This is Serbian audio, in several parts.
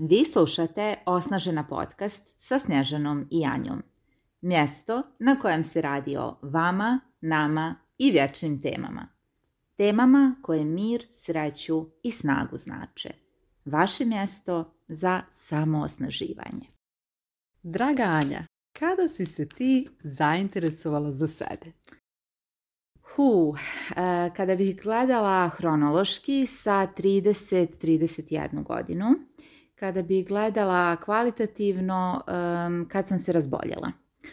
Vi slušate Osnažena podcast sa Snježanom i Anjom. Mjesto na kojem se radi o vama, nama i vječnim temama. Temama koje mir, sreću i snagu znače. Vaše mjesto za samoosnaživanje. Draga Anja, kada si se ti zainteresovala za sebe? Hu, eh, kada bih gledala hronološki sa 30-31 godinu, kada bi gledala kvalitativno kad sam se razboljela.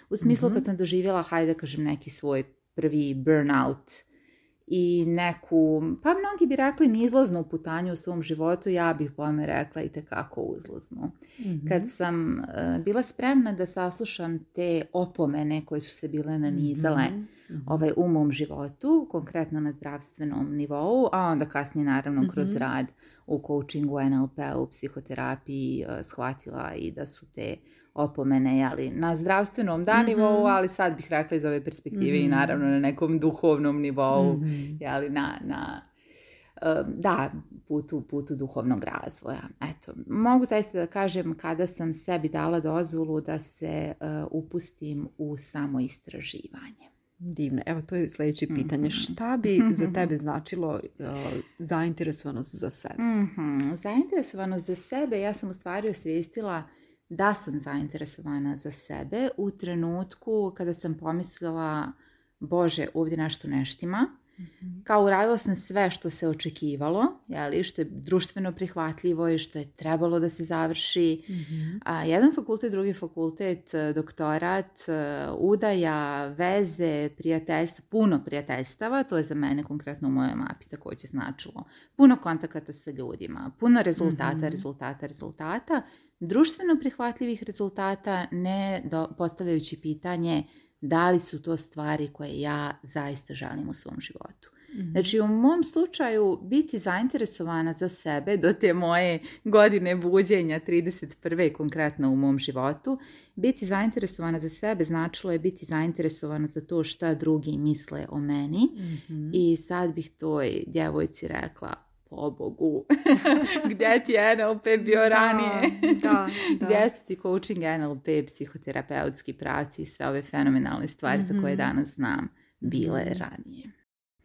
U smislu mm kad sam doživjela, hajde da kažem, neki svoj prvi burnout i neku, pa mnogi bi rekli nizlaznu putanju u svom životu, ja bih pome rekla i tekako uzlaznu. mm Kad sam e, bila spremna da saslušam te opomene koje su se bile nanizale mhm, mhm. ovaj, u mom životu, konkretno na zdravstvenom nivou, a onda kasnije naravno kroz mhm. rad u coachingu, NLP-u, psihoterapiji uh, shvatila i da su te opomene, na zdravstvenom da mhm. ali sad bih rekla iz ove perspektive i mhm. naravno na nekom duhovnom nivou, mm-hmm. na, na da, putu, putu duhovnog razvoja. Eto, mogu zaista da kažem kada sam sebi dala dozvolu da se e, upustim u samoistraživanje. Divno. Evo, to je sljedeće pitanje. Mhm. Šta bi za tebe značilo uh, zainteresovanost za sebe? mm Zainteresovanost za sebe ja sam u stvari osvijestila da sam zainteresovana za sebe u trenutku kada sam pomislila Bože, ovdje nešto neštima. Mhm. Kao uradila sam sve što se očekivalo, jeli, što je društveno prihvatljivo i što je trebalo da se završi. Mhm. A, jedan fakultet, drugi fakultet, e, doktorat, e, udaja, veze, prijateljstva, puno prijateljstava, to je za mene konkretno u mojoj mapi takođe značilo. Puno kontakata sa ljudima, puno rezultata, mhm. rezultata, rezultata društveno prihvatljivih rezultata, ne postavljajući pitanje da li su to stvari koje ja zaista želim u svom životu. Mhm. Znači u mom slučaju biti zainteresovana za sebe do te moje godine buđenja 31. konkretno u mom životu, biti zainteresovana za sebe značilo je biti zainteresovana za to šta drugi misle o meni mhm. i sad bih toj djevojci rekla o Bogu, gdje ti je NLP bio ranije? da, da. Gdje su ti coaching, NLP, psihoterapeutski praci i sve ove fenomenalne stvari za koje mhm. danas znam bile ranije?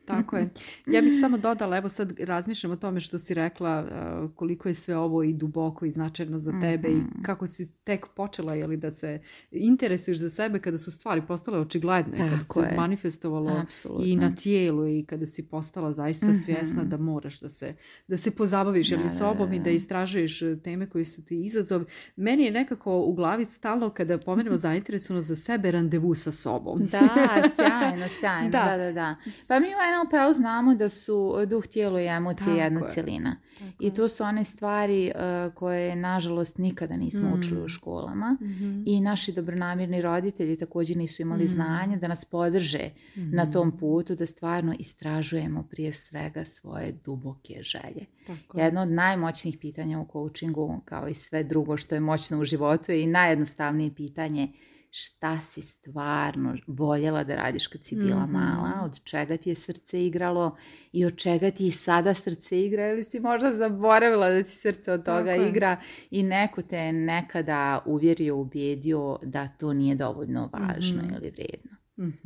Tako je. Ja bih samo dodala, evo sad razmišljam o tome što si rekla, e, koliko je sve ovo i duboko i značajno za tebe i mhm. kako si tek počela jeli, da se interesuješ za sebe kada su stvari postale očigledne, Tako se manifestovalo i na tijelu i kada si postala zaista mhm. svjesna da moraš da se, da se pozabaviš jeli, da, sobom i da istražuješ e, teme koje su ti izazov. Meni je nekako u glavi stalo kada pomenemo zainteresovanost za sebe randevu sa sobom. Da, sjajno, sjajno. Da, da, da. Pa mi nlp znamo da su eh, duh, tijelo i emocije jedna I to su one stvari eh, koje, nažalost, nikada nismo mm. učili u školama. Mhm. I naši dobronamirni roditelji također nisu imali mm. znanja znanje da nas podrže na mm. tom putu, da stvarno istražujemo prije svega svoje duboke želje. Jedno od najmoćnijih pitanja u coachingu, kao i sve drugo što je moćno u životu, i najjednostavnije pitanje šta si stvarno voljela da radiš kad si bila mhm. mala, od čega ti je srce igralo i od čega ti i sada srce igra ili si možda zaboravila da ti srce od toga igra i neko te je nekada uvjerio, ubijedio da to nije dovoljno važno mhm. ili vrijedno.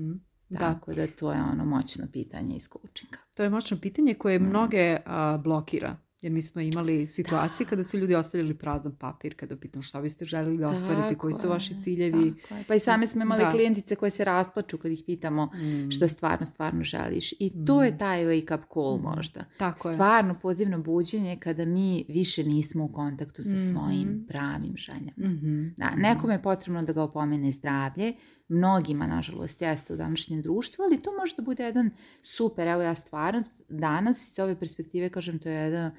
mm Tako da. to je ono moćno pitanje iz coachinga. To je moćno pitanje koje mhm. mnoge blokira. Jer mi smo imali situacije kada su ljudi ostavili prazan papir, kada pitam što biste željeli da ostvarite, koji su vaši ciljevi. Pa i same smo imali klijentice koje se rasplaču kad ih pitamo mm. stvarno, stvarno želiš. I mm. to je taj wake up call mm. možda. Tako stvarno je. pozivno buđenje kada mi više nismo u kontaktu sa mm. svojim pravim željama. mm Da, mm-hmm. nekom je potrebno da ga opomene zdravlje, mnogima, nažalost, jeste u današnjem društvu, ali to može da bude jedan super, evo ja stvarno danas iz ove perspektive kažem to je jedan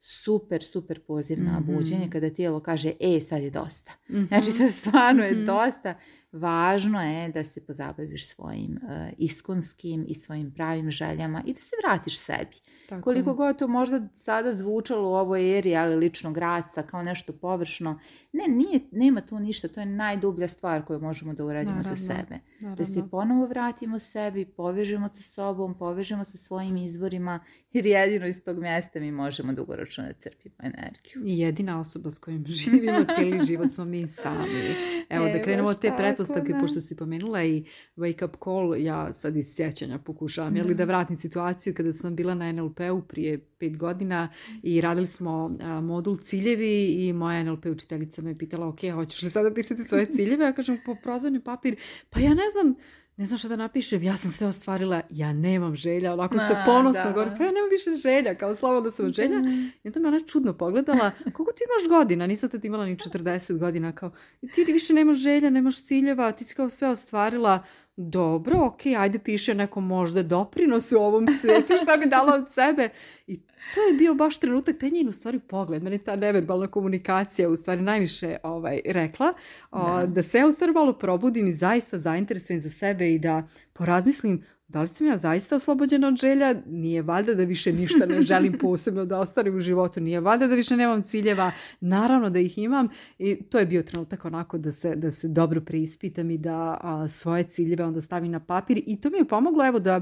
super, super poziv na mhm. buđenje kada tijelo kaže e, sad je dosta. Znači, sad mhm. stvarno je mhm. dosta važno je da se pozabaviš svojim uh, iskonskim i svojim pravim željama i da se vratiš sebi. Koliko god to možda sada zvučalo u ovoj eri, ali ličnog rasta kao nešto površno, ne, nije, nema tu ništa, to je najdublja stvar koju možemo da uradimo za sebe. Naravno. Da se ponovo vratimo sebi, povežemo sa sobom, povežemo sa svojim izvorima, jer jedino iz tog mjesta mi možemo dugoročno da crpimo energiju. I jedina osoba s kojom živimo cijeli život smo mi sami. Evo, da krenemo te pretpostavke, da. pošto si pomenula i wake up call, ja sad iz sjećanja pokušavam, da. jeli da vratim situaciju kada sam bila na NLP-u prije pet godina i radili smo modul ciljevi i moja NLP učiteljica me pitala, ok, hoćeš li sada pisati svoje ciljeve? Ja kažem, po prozorni papir, pa ja ne znam, ne znam što da napišem, ja sam sve ostvarila, ja nemam želja, onako se ponosno govorim, pa ja nemam više želja, kao slavo da sam želja. I onda me ona čudno pogledala, koliko ti imaš godina, nisam tad imala ni 40 godina, kao ti više nemaš želja, nemaš ciljeva, ti si kao sve ostvarila, dobro, ok, ajde piše neko možda doprinos u ovom svijetu, što bi dala od sebe. I to je bio baš trenutak, te njen u stvari pogled, meni ta neverbalna komunikacija u stvari najviše ovaj, rekla, da. da se ja u stvari malo probudim i zaista zainteresujem za sebe i da Razmislim, da li sam ja zaista oslobođena od želja, nije valjda da više ništa ne želim posebno da ostarim u životu, nije valjda da više nemam ciljeva, naravno da ih imam i to je bio trenutak onako da se, da se dobro preispitam i da a, svoje ciljeve onda stavim na papir i to mi je pomoglo evo da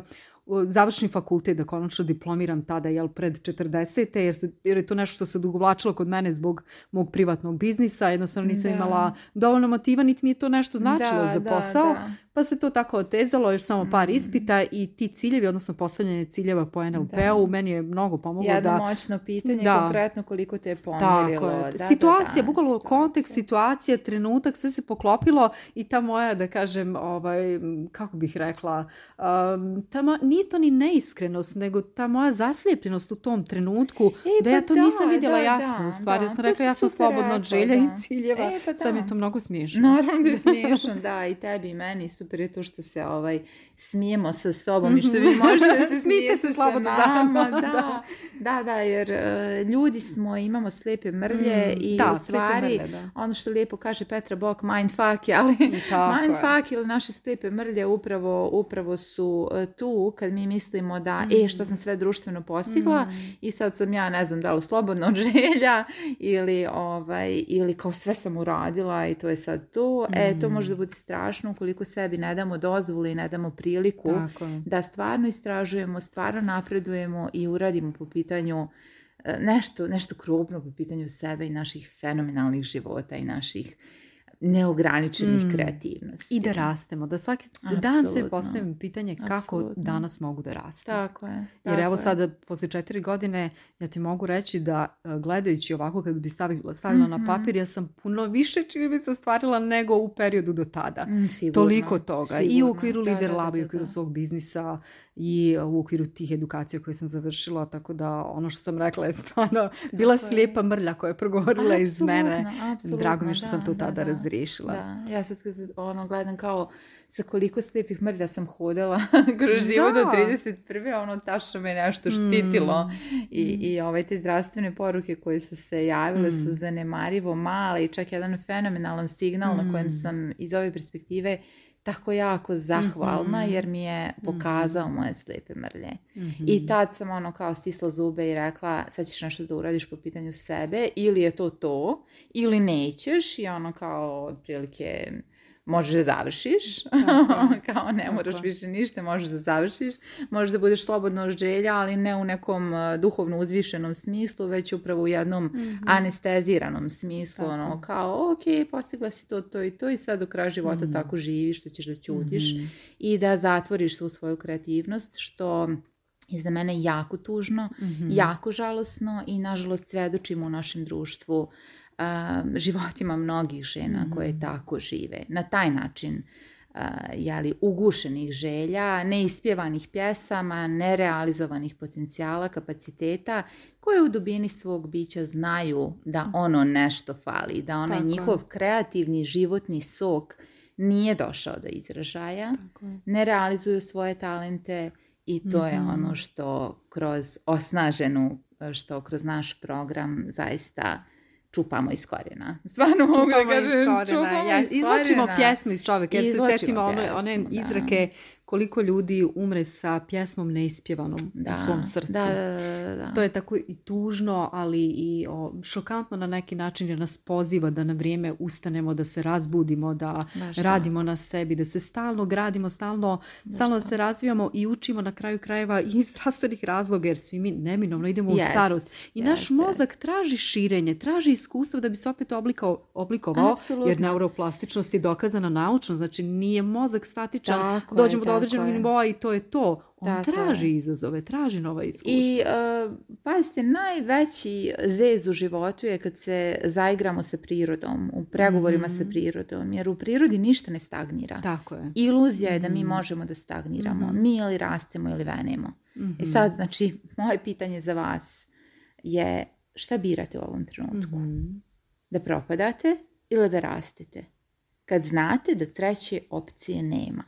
Završni fakultet, da konačno diplomiram tada, jel, pred 40. Jer, jer je to nešto što se dugovlačilo kod mene zbog mog privatnog biznisa, jednostavno nisam imala dovoljno motiva, niti mi je to nešto značilo za posao, pa se to tako otezalo, još samo par mm. ispita i ti ciljevi, odnosno postavljanje ciljeva po NLP-u, meni je mnogo pomoglo Jedno da... moćno pitanje, konkretno koliko te je pomirilo. Tako situacija, bukvalno kontekst, situacija, trenutak, sve se poklopilo i ta moja, da kažem, ovaj, kako bih rekla, um, ta nije to ni neiskrenost, nego ta moja zaslijepljenost u tom trenutku, e, da pa ja to da, nisam vidjela jasno da, u stvari. Ja sam rekla, ja sam slobodna od želja i ciljeva. E, pa Sad mi je to mnogo smiješno. Naravno da je smiješno, da, i tebi i meni super je to što se ovaj, smijemo sa sobom i što vi mhm. možete se smijete se slobodno Da, da, da, jer e, ljudi smo, imamo slijepe mrlje mm, i u stvari ono što lijepo kaže Petra Bok, mindfuck je, ali mindfuck ili naše slijepe mrlje upravo, upravo su e, tu kad mi mislimo da e, mhm. što sam sve društveno postigla mhm. i sad sam ja, ne znam, da li slobodno želja ili, ovaj, ili kao sve sam uradila i to je sad tu E, to može da bude strašno ukoliko sebi ne damo dozvolu i ne damo priliku da stvarno istražujemo, stvarno napredujemo i uradimo po pitanju e, nešto, nešto krupno po pitanju sebe i naših fenomenalnih života i naših neograničenih mm. kreativnosti. I da rastemo, da svaki dan se postavim pitanje kako danas mogu da rastem. Tako je. Jer evo sada, posle četiri godine, ja ti mogu reći da e, gledajući ovako kad bi stavila, stavila na mhm. papir, ja sam puno više čini bi se ostvarila nego u periodu do tada. Mm, Toliko toga. I u okviru da, Lider Laba, i u okviru svog biznisa, i u okviru tih edukacija koje sam završila, tako da ono što sam rekla je stvarno bila slijepa mrlja koja je progovorila iz mene. Drago mi što sam to tada da, razriješila. Da. Ja sad ono, gledam kao sa koliko slijepih mrlja sam hodala kroz život do 31. ono tašno me nešto mm. štitilo I, mm. i ove te zdravstvene poruke koje su se javile mm. su zanemarivo male i čak jedan fenomenalan signal mm. na kojem mm. sam iz ove perspektive tako jako zahvalna mhm. jer mi je mhm. pokazao moje slepe mrlje. Mhm. I tad sam ono kao stisla zube i rekla sad ćeš nešto da uradiš po pitanju sebe ili je to to ili nećeš i ono kao otprilike možeš da završiš, kao ne moraš više ništa, možeš da završiš, možeš da budeš slobodno od želja, ali ne u nekom e, duhovno uzvišenom smislu, već upravo u jednom mm anesteziranom smislu, ono kao ok, postigla si to, to i to i sad do kraja života mhm. tako živiš, što ćeš da ćutiš mhm. i da zatvoriš svu svoju kreativnost, što je za mene jako tužno, mhm. jako žalosno i nažalost svedočimo u našem društvu Um, životima mnogih žena mm-hmm. koje tako žive. Na taj način uh, jeli, ugušenih želja, neispjevanih pjesama, nerealizovanih potencijala, kapaciteta, koje u dubini svog bića znaju da mm-hmm. ono nešto fali, da onaj njihov kreativni životni sok nije došao do izražaja, ne realizuju svoje talente i to je mm-hmm. ono što kroz osnaženu, što kroz naš program zaista čupamo iz korijena. Stvarno mogu da kažem, iz čupamo iz pjesmu iz čoveka, jer se setimo one, one izrake koliko ljudi umre sa pjesmom neispjevanom u svom srcu. Da, da, da, To je tako i tužno, ali i šokantno na neki način jer nas poziva da na vrijeme ustanemo, da se razbudimo, da radimo na sebi, da se stalno gradimo, stalno, se razvijamo i učimo na kraju krajeva i iz zdravstvenih razloga jer svi mi neminovno idemo u starost. I naš mozak traži širenje, traži iskustvo, da bi se opet oblikao, oblikovao, Absolutno. jer neuroplastičnost je dokazana naučno, znači nije mozak statičan, tako dođemo do određenog nivoa i to je to. On traži izazove, traži nova iskustva. I e, uh, pazite, najveći zez u životu je kad se zaigramo sa prirodom, u pregovorima sa mhm. prirodom, jer u prirodi ništa ne stagnira. Tako je. Iluzija je da mi mhm. možemo da stagniramo. Mhm. Mi ili rastemo ili venemo. I e sad, znači, moje pitanje za vas je šta birate u ovom trenutku? Mhm. Da propadate ili da rastete? Kad znate da treće opcije nema.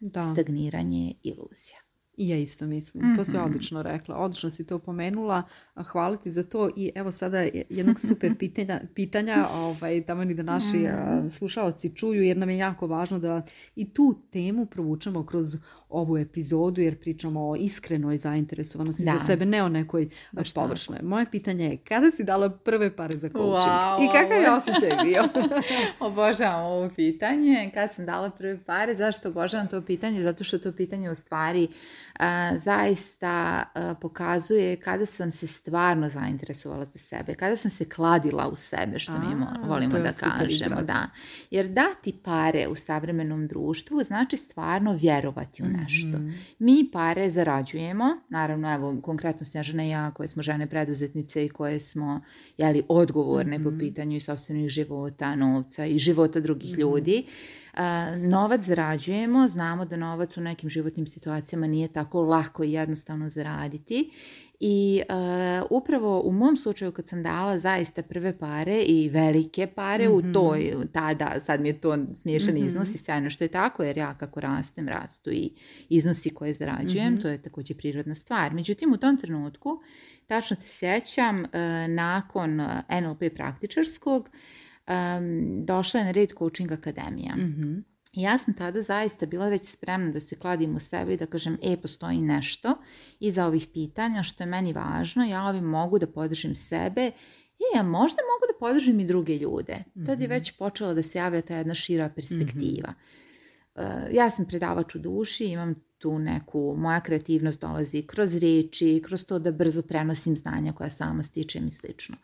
Da. Stagniranje je iluzija. I ja isto mislim. To si mhm. odlično rekla. Odlično si to pomenula. Hvala ti za to. I evo sada jednog super pitanja, pitanja ovaj, tamo ni da naši mm slušalci čuju jer nam je jako važno da i tu temu provučemo kroz ovu epizodu jer pričamo o iskrenoj zainteresovanosti za sebe, ne o nekoj Baš površnoj. Moje pitanje je kada si dala prve pare za coaching i kakav je osjećaj bio? obožavam ovo pitanje. Kad sam dala prve pare, zašto obožavam to pitanje? Zato što to pitanje u stvari zaista pokazuje kada sam se stvarno zainteresovala za sebe, kada sam se kladila u sebe, što a, mi volimo da kažemo. Da. Jer dati pare u savremenom društvu znači stvarno vjerovati u Mhm. Mi pare zarađujemo, naravno evo konkretno Snjažana i ja koje smo žene preduzetnice i koje smo jeli, odgovorne po mhm. pitanju i sobstvenih života, novca i života drugih mhm. ljudi. novac zarađujemo, znamo da novac u nekim životnim situacijama nije tako lako i jednostavno zaraditi i e, upravo u mom slučaju kad sam dala zaista prve pare i velike pare u mhm. toj, tada, sad mi je to smiješan mm iznos i sjajno što je tako jer ja kako rastem rastu i iznosi koje zarađujem, mhm. to je također prirodna stvar. Međutim, u tom trenutku, tačno se sjećam, e, nakon e, NLP praktičarskog, došla je na red coaching akademija. Mhm ja sam tada zaista bila već spremna da se kladim u sebe i da kažem e, postoji nešto iza ovih pitanja što je meni važno, ja ovim mogu da podržim sebe i e, ja možda mogu da podržim i druge ljude. mm Tad je mhm. već počela da se javlja ta jedna šira perspektiva. Mhm. Eh, ja sam predavač u duši, imam tu neku, moja kreativnost dolazi kroz riječi, kroz to da brzo prenosim znanja koja sama stičem i slično.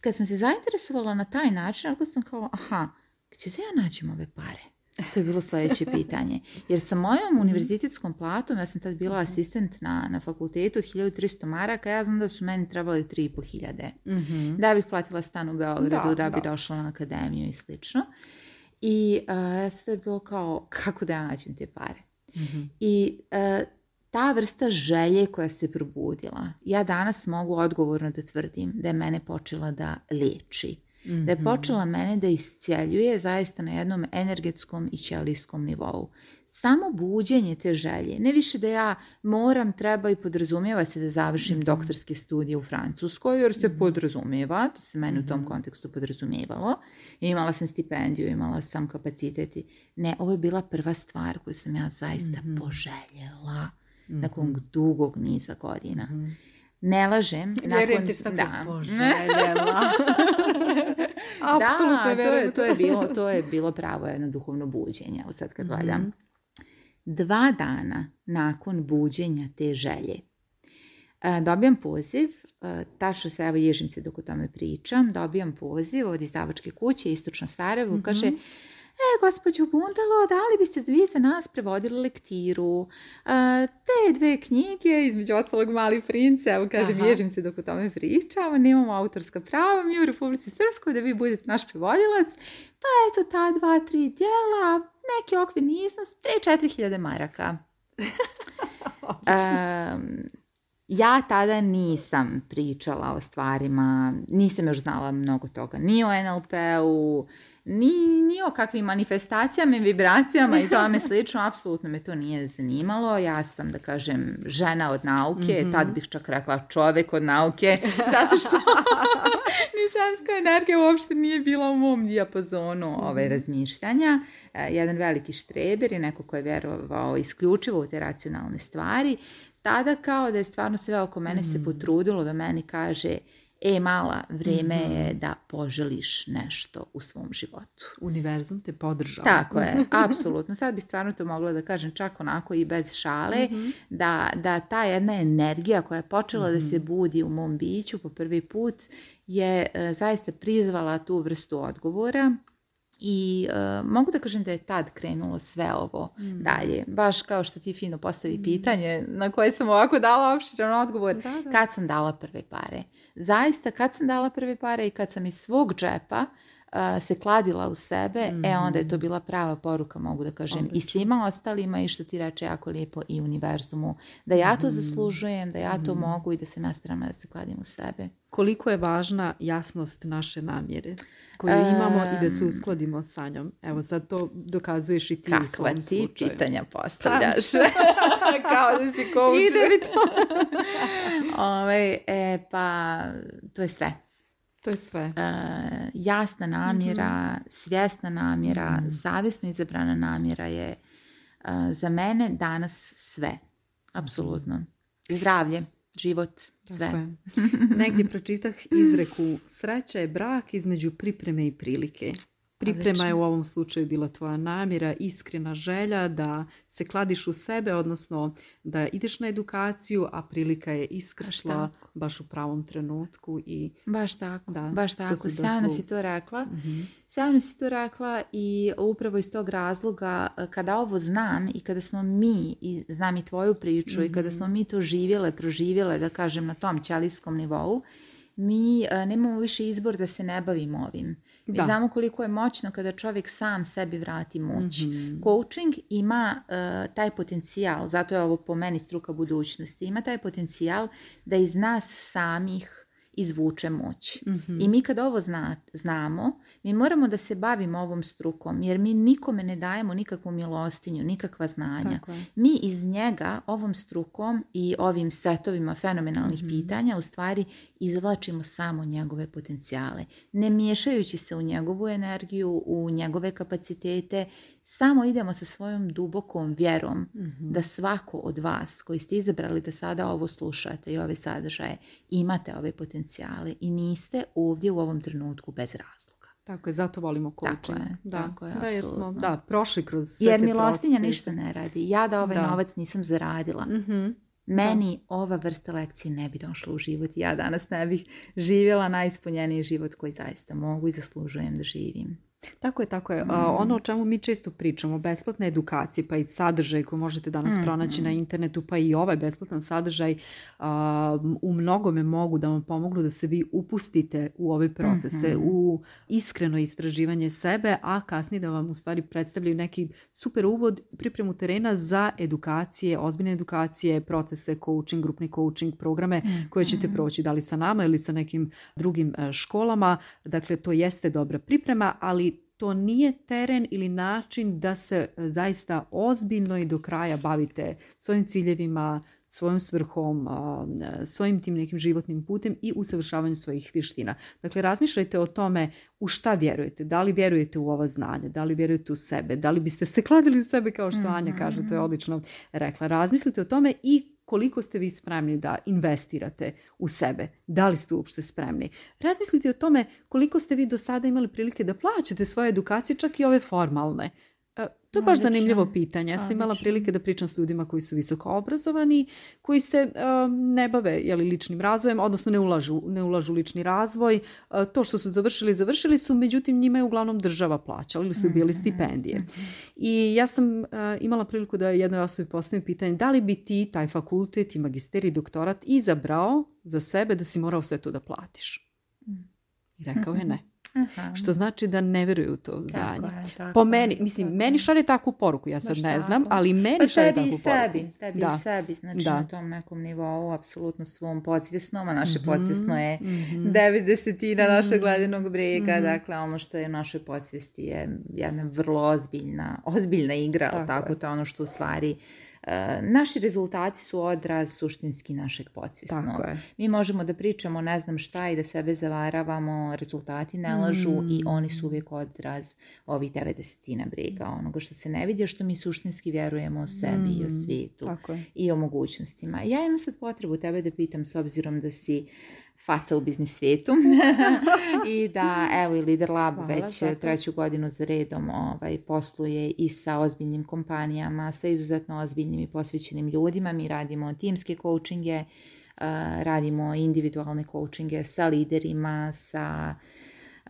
Kad sam se zainteresovala na taj način, ako sam kao, aha, gdje se ja ove pare? To je bilo sljedeće pitanje. Jer sa mojom mhm. univerzitetskom platom, ja sam tad bila asistent na, na fakultetu, 1300 maraka, ja znam da su meni trebali 3500. Mm-hmm. Da bih platila stan u Beogradu, da, bi došla na akademiju i slično. I uh, ja bilo kao, kako da ja nađem te pare? Mhm. I e, ta vrsta želje koja se probudila, ja danas mogu odgovorno da tvrdim da je mene počela da liječi da je mhm. počela mene da iscjeljuje zaista na jednom energetskom i ćelijskom nivou. Samo buđenje te želje, ne više da ja moram, treba i podrazumijeva se da završim mhm. doktorske studije u Francuskoj, jer se mhm. podrazumijeva, to se meni u tom kontekstu podrazumijevalo, imala sam stipendiju, imala sam kapaciteti. Ne, ovo je bila prva stvar koju sam ja zaista poželjela nakon dugog niza godina. Ne lažem. Vjerujem nakon... ti što da. poželjela. apsolutno da, to je, to je, bilo, to je bilo pravo jedno duhovno buđenje. Sad kad mhm. gledam. Dva dana nakon buđenja te želje, e, dobijam poziv, e, tačno se, evo ježim se dok o tome pričam, dobijam poziv od izdavačke kuće Istočno Sarajevo, mhm. kaže E, gospođo Bundalo, da li biste vi za nas prevodili lektiru? E, te dve knjige, između ostalog Mali prince, evo kažem, se dok o tome pričam, nemamo autorska prava, mi u Republici Srpskoj da vi budete naš prevodilac, pa eto ta dva, tri dijela, neki okvirni iznos, 3-4 hiljade maraka. ja tada nisam pričala o stvarima, nisam još znala mnogo toga, ni o NLP-u, ni, ni o kakvim manifestacijama i vibracijama i tome slično, apsolutno me to nije zanimalo. Ja sam, da kažem, žena od nauke, mhm. tad bih čak rekla čovek od nauke, zato što ni ženska energija uopšte nije bila u mom dijapazonu mm-hmm. razmišljanja. E, jedan veliki štreber i neko ko je vjerovao isključivo u te racionalne stvari. Tada kao da je stvarno sve oko mene se mhm. potrudilo da meni kaže e mala, vrijeme je mhm. da poželiš nešto u svom životu. Univerzum te podržava. Tako je, apsolutno. Sad bi stvarno to mogla da kažem čak onako i bez šale, mhm. da, ta jedna energija koja je počela da se mhm. budi u mom biću po prvi put je e, zaista prizvala tu vrstu odgovora i e, mogu da kažem da je tad krenulo sve ovo mm. dalje. Baš kao što ti fino postavi mm. pitanje na koje sam ovako dala opširan odgovor. Da, Kad sam dala prve pare? Zaista kad sam dala prve pare i kad sam iz svog džepa se kladila u sebe, mm. e onda je to mhm. bila prava poruka, mogu da kažem, i svima ostalima i što ti reče jako lijepo i univerzumu, da ja to mhm. zaslužujem, da ja to mhm. mogu i da se ja da se kladim u sebe. Koliko je važna jasnost naše namjere koju imamo i da se uskladimo sa njom? Evo sad to dokazuješ i ti u svom ti pitanja postavljaš? Kao da si Ide e, pa to je sve. To je sve. E, jasna namjera, mhm. svjesna namjera, mm savjesno izabrana namjera je e, za mene danas sve. Apsolutno. Zdravlje, život, sve. Tako Negdje pročitah izreku sreća je brak između pripreme i prilike. Priprema je u ovom slučaju bila tvoja namjera, iskrena želja da se kladiš u sebe, odnosno da ideš na edukaciju, a prilika je iskrsla baš, u pravom trenutku. I, baš tako, baš tako. Sjajno si to rekla. Mhm. si to rekla i upravo iz tog razloga e, kada ovo znam i kada smo mi, i znam i tvoju priču i kada mhm. smo mi to živjele, proživjele, da kažem, na tom ćelijskom nivou, mi e, nemamo više izbor da se ne bavimo ovim. Da. Mi znamo koliko je moćno kada čovjek sam sebi vrati moć. Mhm. Coaching ima e, taj potencijal, zato je ovo po meni struka budućnosti, ima taj potencijal da iz nas samih izvuče moć. Mhm. I mi kad ovo znamo, mi moramo da se bavimo ovom strukom, jer mi nikome ne dajemo nikakvu milostinju, nikakva znanja. Mi iz njega ovom strukom i ovim setovima fenomenalnih mhm. pitanja u stvari izvlačimo samo njegove potencijale. Ne miješajući se u njegovu energiju, u njegove kapacitete, samo idemo sa svojom dubokom vjerom mhm. da svako od vas koji ste izabrali da sada ovo slušate i ove sadržaje, imate ove potencijale i niste ovdje u ovom trenutku bez razloga. Tako je, zato volimo coaching. Tako je, da, je, da, jer smo, da, prošli kroz sve Jer milostinja ništa ne radi. Ja da ovaj novac nisam zaradila. Mhm. Meni ova vrsta lekcije ne bi došla u život. Ja danas ne bih živjela najispunjeniji život koji zaista mogu i zaslužujem da živim. Tako je, tako je. Mhm. Ono o čemu mi često pričamo, besplatne edukacije, pa i sadržaj koji možete danas mhm. pronaći na internetu, pa i ovaj besplatan sadržaj, u mnogome mogu da vam pomognu da se vi upustite u ove procese, mhm. u iskreno istraživanje sebe, a kasnije da vam u stvari predstavljaju neki super uvod, pripremu terena za edukacije, ozbiljne edukacije, procese, coaching, grupni coaching programe koje ćete proći, da li sa nama ili sa nekim drugim e, školama. Dakle, to jeste dobra priprema, ali to nije teren ili način da se e, zaista ozbiljno i do kraja bavite svojim ciljevima, svojom svrhom, e, svojim tim nekim životnim putem i usavršavanju svojih vještina. Dakle, razmišljajte o tome u šta vjerujete. Da li vjerujete u ovo znanje? Da li vjerujete u sebe? Da li biste se kladili u sebe kao što mhm, Anja kaže? To je mhm. odlično rekla. Razmislite o tome i koliko ste vi spremni da investirate u sebe. Da li ste uopšte spremni? Razmislite o tome koliko ste vi do sada imali prilike da plaćate svoje edukacije, čak i ove formalne. To je baš zanimljivo pitanje. Ja sam imala prilike da pričam s ljudima koji su visoko obrazovani, koji se um, ne bave ličnim razvojem, odnosno ne ulažu, u lični razvoj. Uh, to što su završili, završili su, međutim njima je uglavnom država plaćala ili su bili mhm, stipendije. Mhm. I ja sam uh, imala priliku da jednoj osobi postavim pitanje da li bi ti taj fakultet i i doktorat izabrao za sebe da si morao sve to da platiš? Mhm. I rekao je ne. Aha. Što znači da ne veruju u to zdanje. po meni, mislim, tako. meni šalje takvu poruku, ja sad Baš ne znam, ali pa meni pa šalje takvu sebi, poruku. Tebi i sebi, znači da. na tom nekom nivou, apsolutno svom podsvjesnom, a naše mm podsvjesno je mm -hmm. mm -hmm. našeg mhm, gledanog brega, mhm. dakle ono što je u našoj podsvijesti je jedna vrlo ozbiljna, ozbiljna igra, tako, tako je. to ono što u stvari Eh, naši rezultati su odraz suštinski našeg podsvjesnog. Mi možemo da pričamo ne znam šta i da sebe zavaravamo, rezultati ne lažu mm. i oni su uvijek odraz ovih devedesetina briga, onoga što se ne vidi, što mi suštinski vjerujemo o sebi i o mm, svijetu i o mogućnostima. Ja imam sad potrebu tebe da pitam s obzirom da si faca u biznis svijetu i da evo i lider Lab već treću godinu za redom ovaj, posluje i sa ozbiljnim kompanijama, sa izuzetno ozbiljnim i posvećenim ljudima. Mi radimo timske coachinge, eh, radimo individualne coachinge sa liderima, sa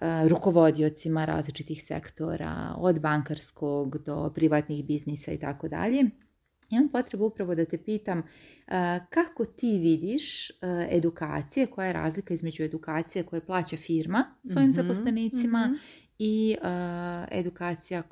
eh, rukovodiocima različitih sektora, od bankarskog do privatnih biznisa i tako dalje imam potrebu upravo da te pitam kako ti vidiš edukacije, koja je razlika između edukacije koje plaća firma svojim mhm, zaposlenicima mhm. i edukacija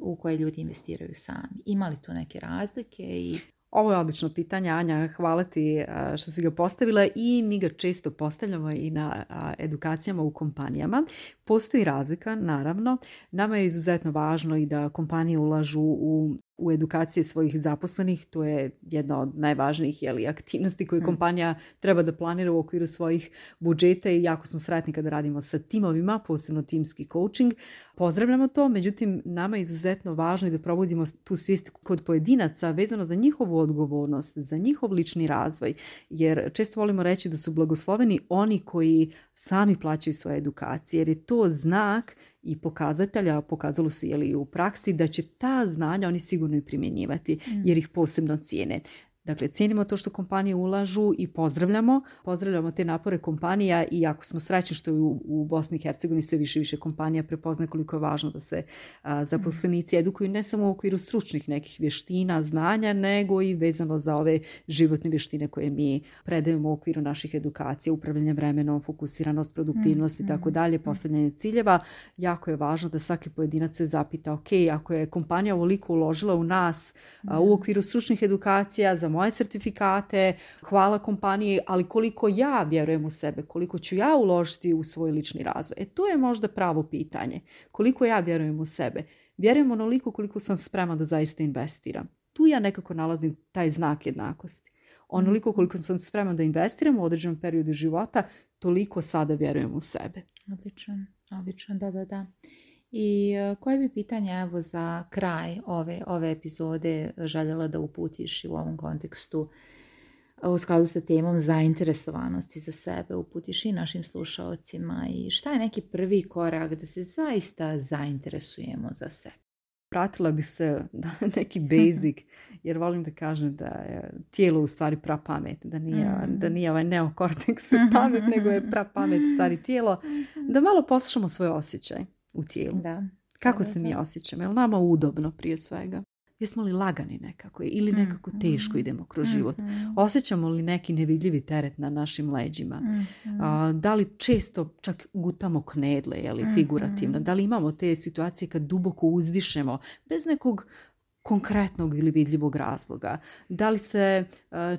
u koje ljudi investiraju sami. Ima li tu neke razlike i ovo je odlično pitanje, Anja, hvala ti što si ga postavila i mi ga često postavljamo i na edukacijama u kompanijama. Postoji razlika, naravno. Nama je izuzetno važno i da kompanije ulažu u u edukacije svojih zaposlenih. To je jedna od najvažnijih jeli, aktivnosti koje mm. kompanija treba da planira u okviru svojih budžeta i jako smo sretni kada radimo sa timovima, posebno timski coaching. Pozdravljamo to, međutim nama je izuzetno važno da probudimo tu svijest kod pojedinaca vezano za njihovu odgovornost, za njihov lični razvoj, jer često volimo reći da su blagosloveni oni koji sami plaćaju svoje edukacije, jer je to znak i pokazatelja, pokazalo se je u praksi da će ta znanja oni sigurno i primjenjivati mm. jer ih posebno cijene. Dakle, cijenimo to što kompanije ulažu i pozdravljamo. Pozdravljamo te napore kompanija i jako smo srećni što u, u Bosni i Hercegovini sve više i više kompanija prepozna koliko je važno da se zaposlenici mhm. edukuju ne samo u okviru stručnih nekih vještina, znanja, nego i vezano za ove životne vještine koje mi predajemo u okviru naših edukacija, upravljanje vremenom, fokusiranost, produktivnost i tako mhm, dalje, mhm. postavljanje ciljeva. Jako je važno da svaki pojedinac se zapita, ok, ako je kompanija ovoliko uložila u nas u okviru stručnih edukacija, za moje certifikate, hvala kompaniji, ali koliko ja vjerujem u sebe, koliko ću ja uložiti u svoj lični razvoj. E to je možda pravo pitanje. Koliko ja vjerujem u sebe? Vjerujem onoliko koliko sam sprema da zaista investiram. Tu ja nekako nalazim taj znak jednakosti. Onoliko koliko sam spreman da investiram u određenom periodu života, toliko sada vjerujem u sebe. Odlično, odlično, da, da, da. I e, koje bi pitanje evo za kraj ove, ove epizode e, željela da uputiš u ovom kontekstu e, u skladu sa temom zainteresovanosti za sebe uputiš i našim slušalcima i šta je neki prvi korak da se zaista zainteresujemo za sebe? Pratila bih se na neki basic, jer volim da kažem da je tijelo u stvari pamet, da nije, mm da nije ovaj neokorteks pamet, nego je pamet stari tijelo, da malo poslušamo svoj osjećaj u tijelu. Da. Kako se mi osjećamo? Je li nama udobno prije svega? Jesmo li lagani nekako ili mm, nekako mm, teško idemo kroz mm, život? Osjećamo li neki nevidljivi teret na našim leđima? da li često čak gutamo knedle, je figurativno? Da li imamo te situacije kad duboko uzdišemo bez nekog konkretnog ili vidljivog razloga. Da li se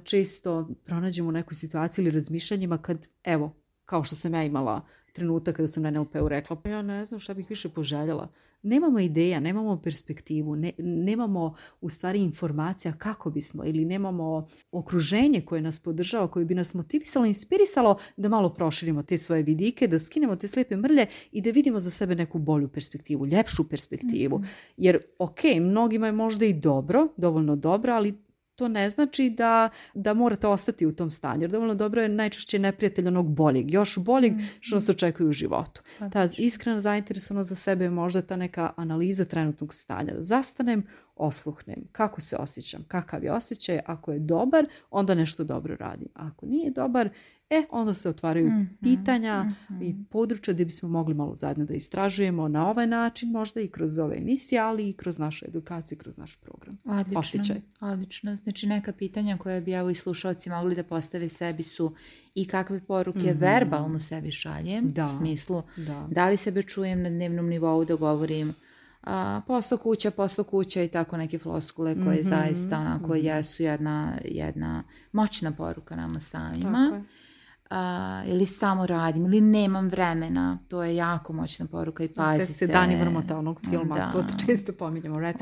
često pronađemo u nekoj situaciji ili razmišljanjima kad, evo, kao što sam ja imala trenutak kada sam na NLP-u rekla, pa ja ne znam šta bih više poželjela. Nemamo ideja, nemamo perspektivu, nemamo u stvari informacija kako bismo ili nemamo okruženje koje nas podržava, koje bi nas motivisalo, inspirisalo da malo proširimo te svoje vidike, da skinemo te slepe mrlje i da vidimo za sebe neku bolju perspektivu, ljepšu perspektivu. Mhm. Jer, ok, mnogima je možda i dobro, dovoljno dobro, ali to ne znači da, da morate ostati u tom stanju. Jer dovoljno dobro je najčešće neprijatelj onog boljeg, još boljeg što mhm. se očekuje u životu. Pa ta iskrena zainteresovanost za sebe je možda ta neka analiza trenutnog stanja. Da zastanem, osluhnem, kako se osjećam, kakav je osjećaj, ako je dobar, onda nešto dobro radim. ako nije dobar, E, onda se otvaraju mhm, pitanja mhm. i područja gdje bismo mogli malo zajedno da istražujemo na ovaj način, možda i kroz ove emisije, ali i kroz našu edukaciju, kroz naš program. Odlično, odlično. Znači neka pitanja koja bi evo i slušalci mogli da postave sebi su i kakve poruke mhm. verbalno sebi šaljem, da, u smislu da. li sebe čujem na dnevnom nivou da govorim poslo kuća, poslo kuća i tako neke floskule koje zaista onako jesu jedna, jedna moćna poruka nama samima ili samo radim, ili nemam vremena. To je jako moćna poruka i pazite. se dani onog filma, to često pominjamo, Rat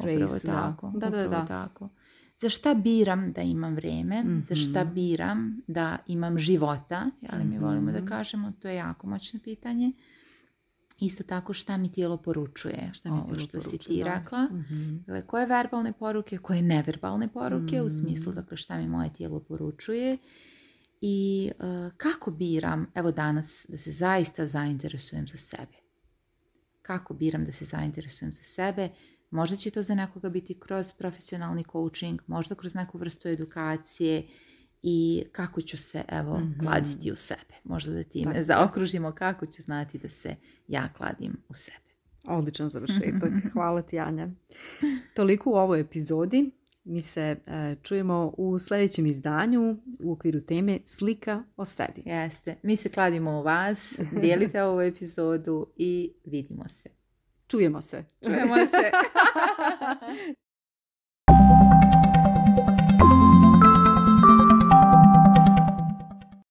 Tako, da. tako. Za šta biram da imam vreme, za šta mhm. biram da imam života, ali mi volimo da mhm. kažemo, to je jako moćno pitanje. Isto tako šta mi tijelo poručuje, šta mi tijelo što poručuje, si ti rekla. Mhm. Dakle, koje verbalne poruke, koje neverbalne poruke, u smislu dakle, šta mi moje tijelo poručuje i e, kako biram, evo danas, da se zaista zainteresujem za sebe. Kako biram da se zainteresujem za sebe? Možda će to za nekoga biti kroz profesionalni coaching, možda kroz neku vrstu edukacije i kako ću se, evo, mhm. kladiti u sebe. Možda da time zaokružimo kako ću znati da se ja kladim u sebe. Odličan završetak. Hvala ti, Anja. Toliko u ovoj epizodi. Mi se e, čujemo u sljedećem izdanju u okviru teme slika o sebi. Jeste. Mi se kladimo u vas, dijelite ovu epizodu i vidimo se. Čujemo se. Čujemo se.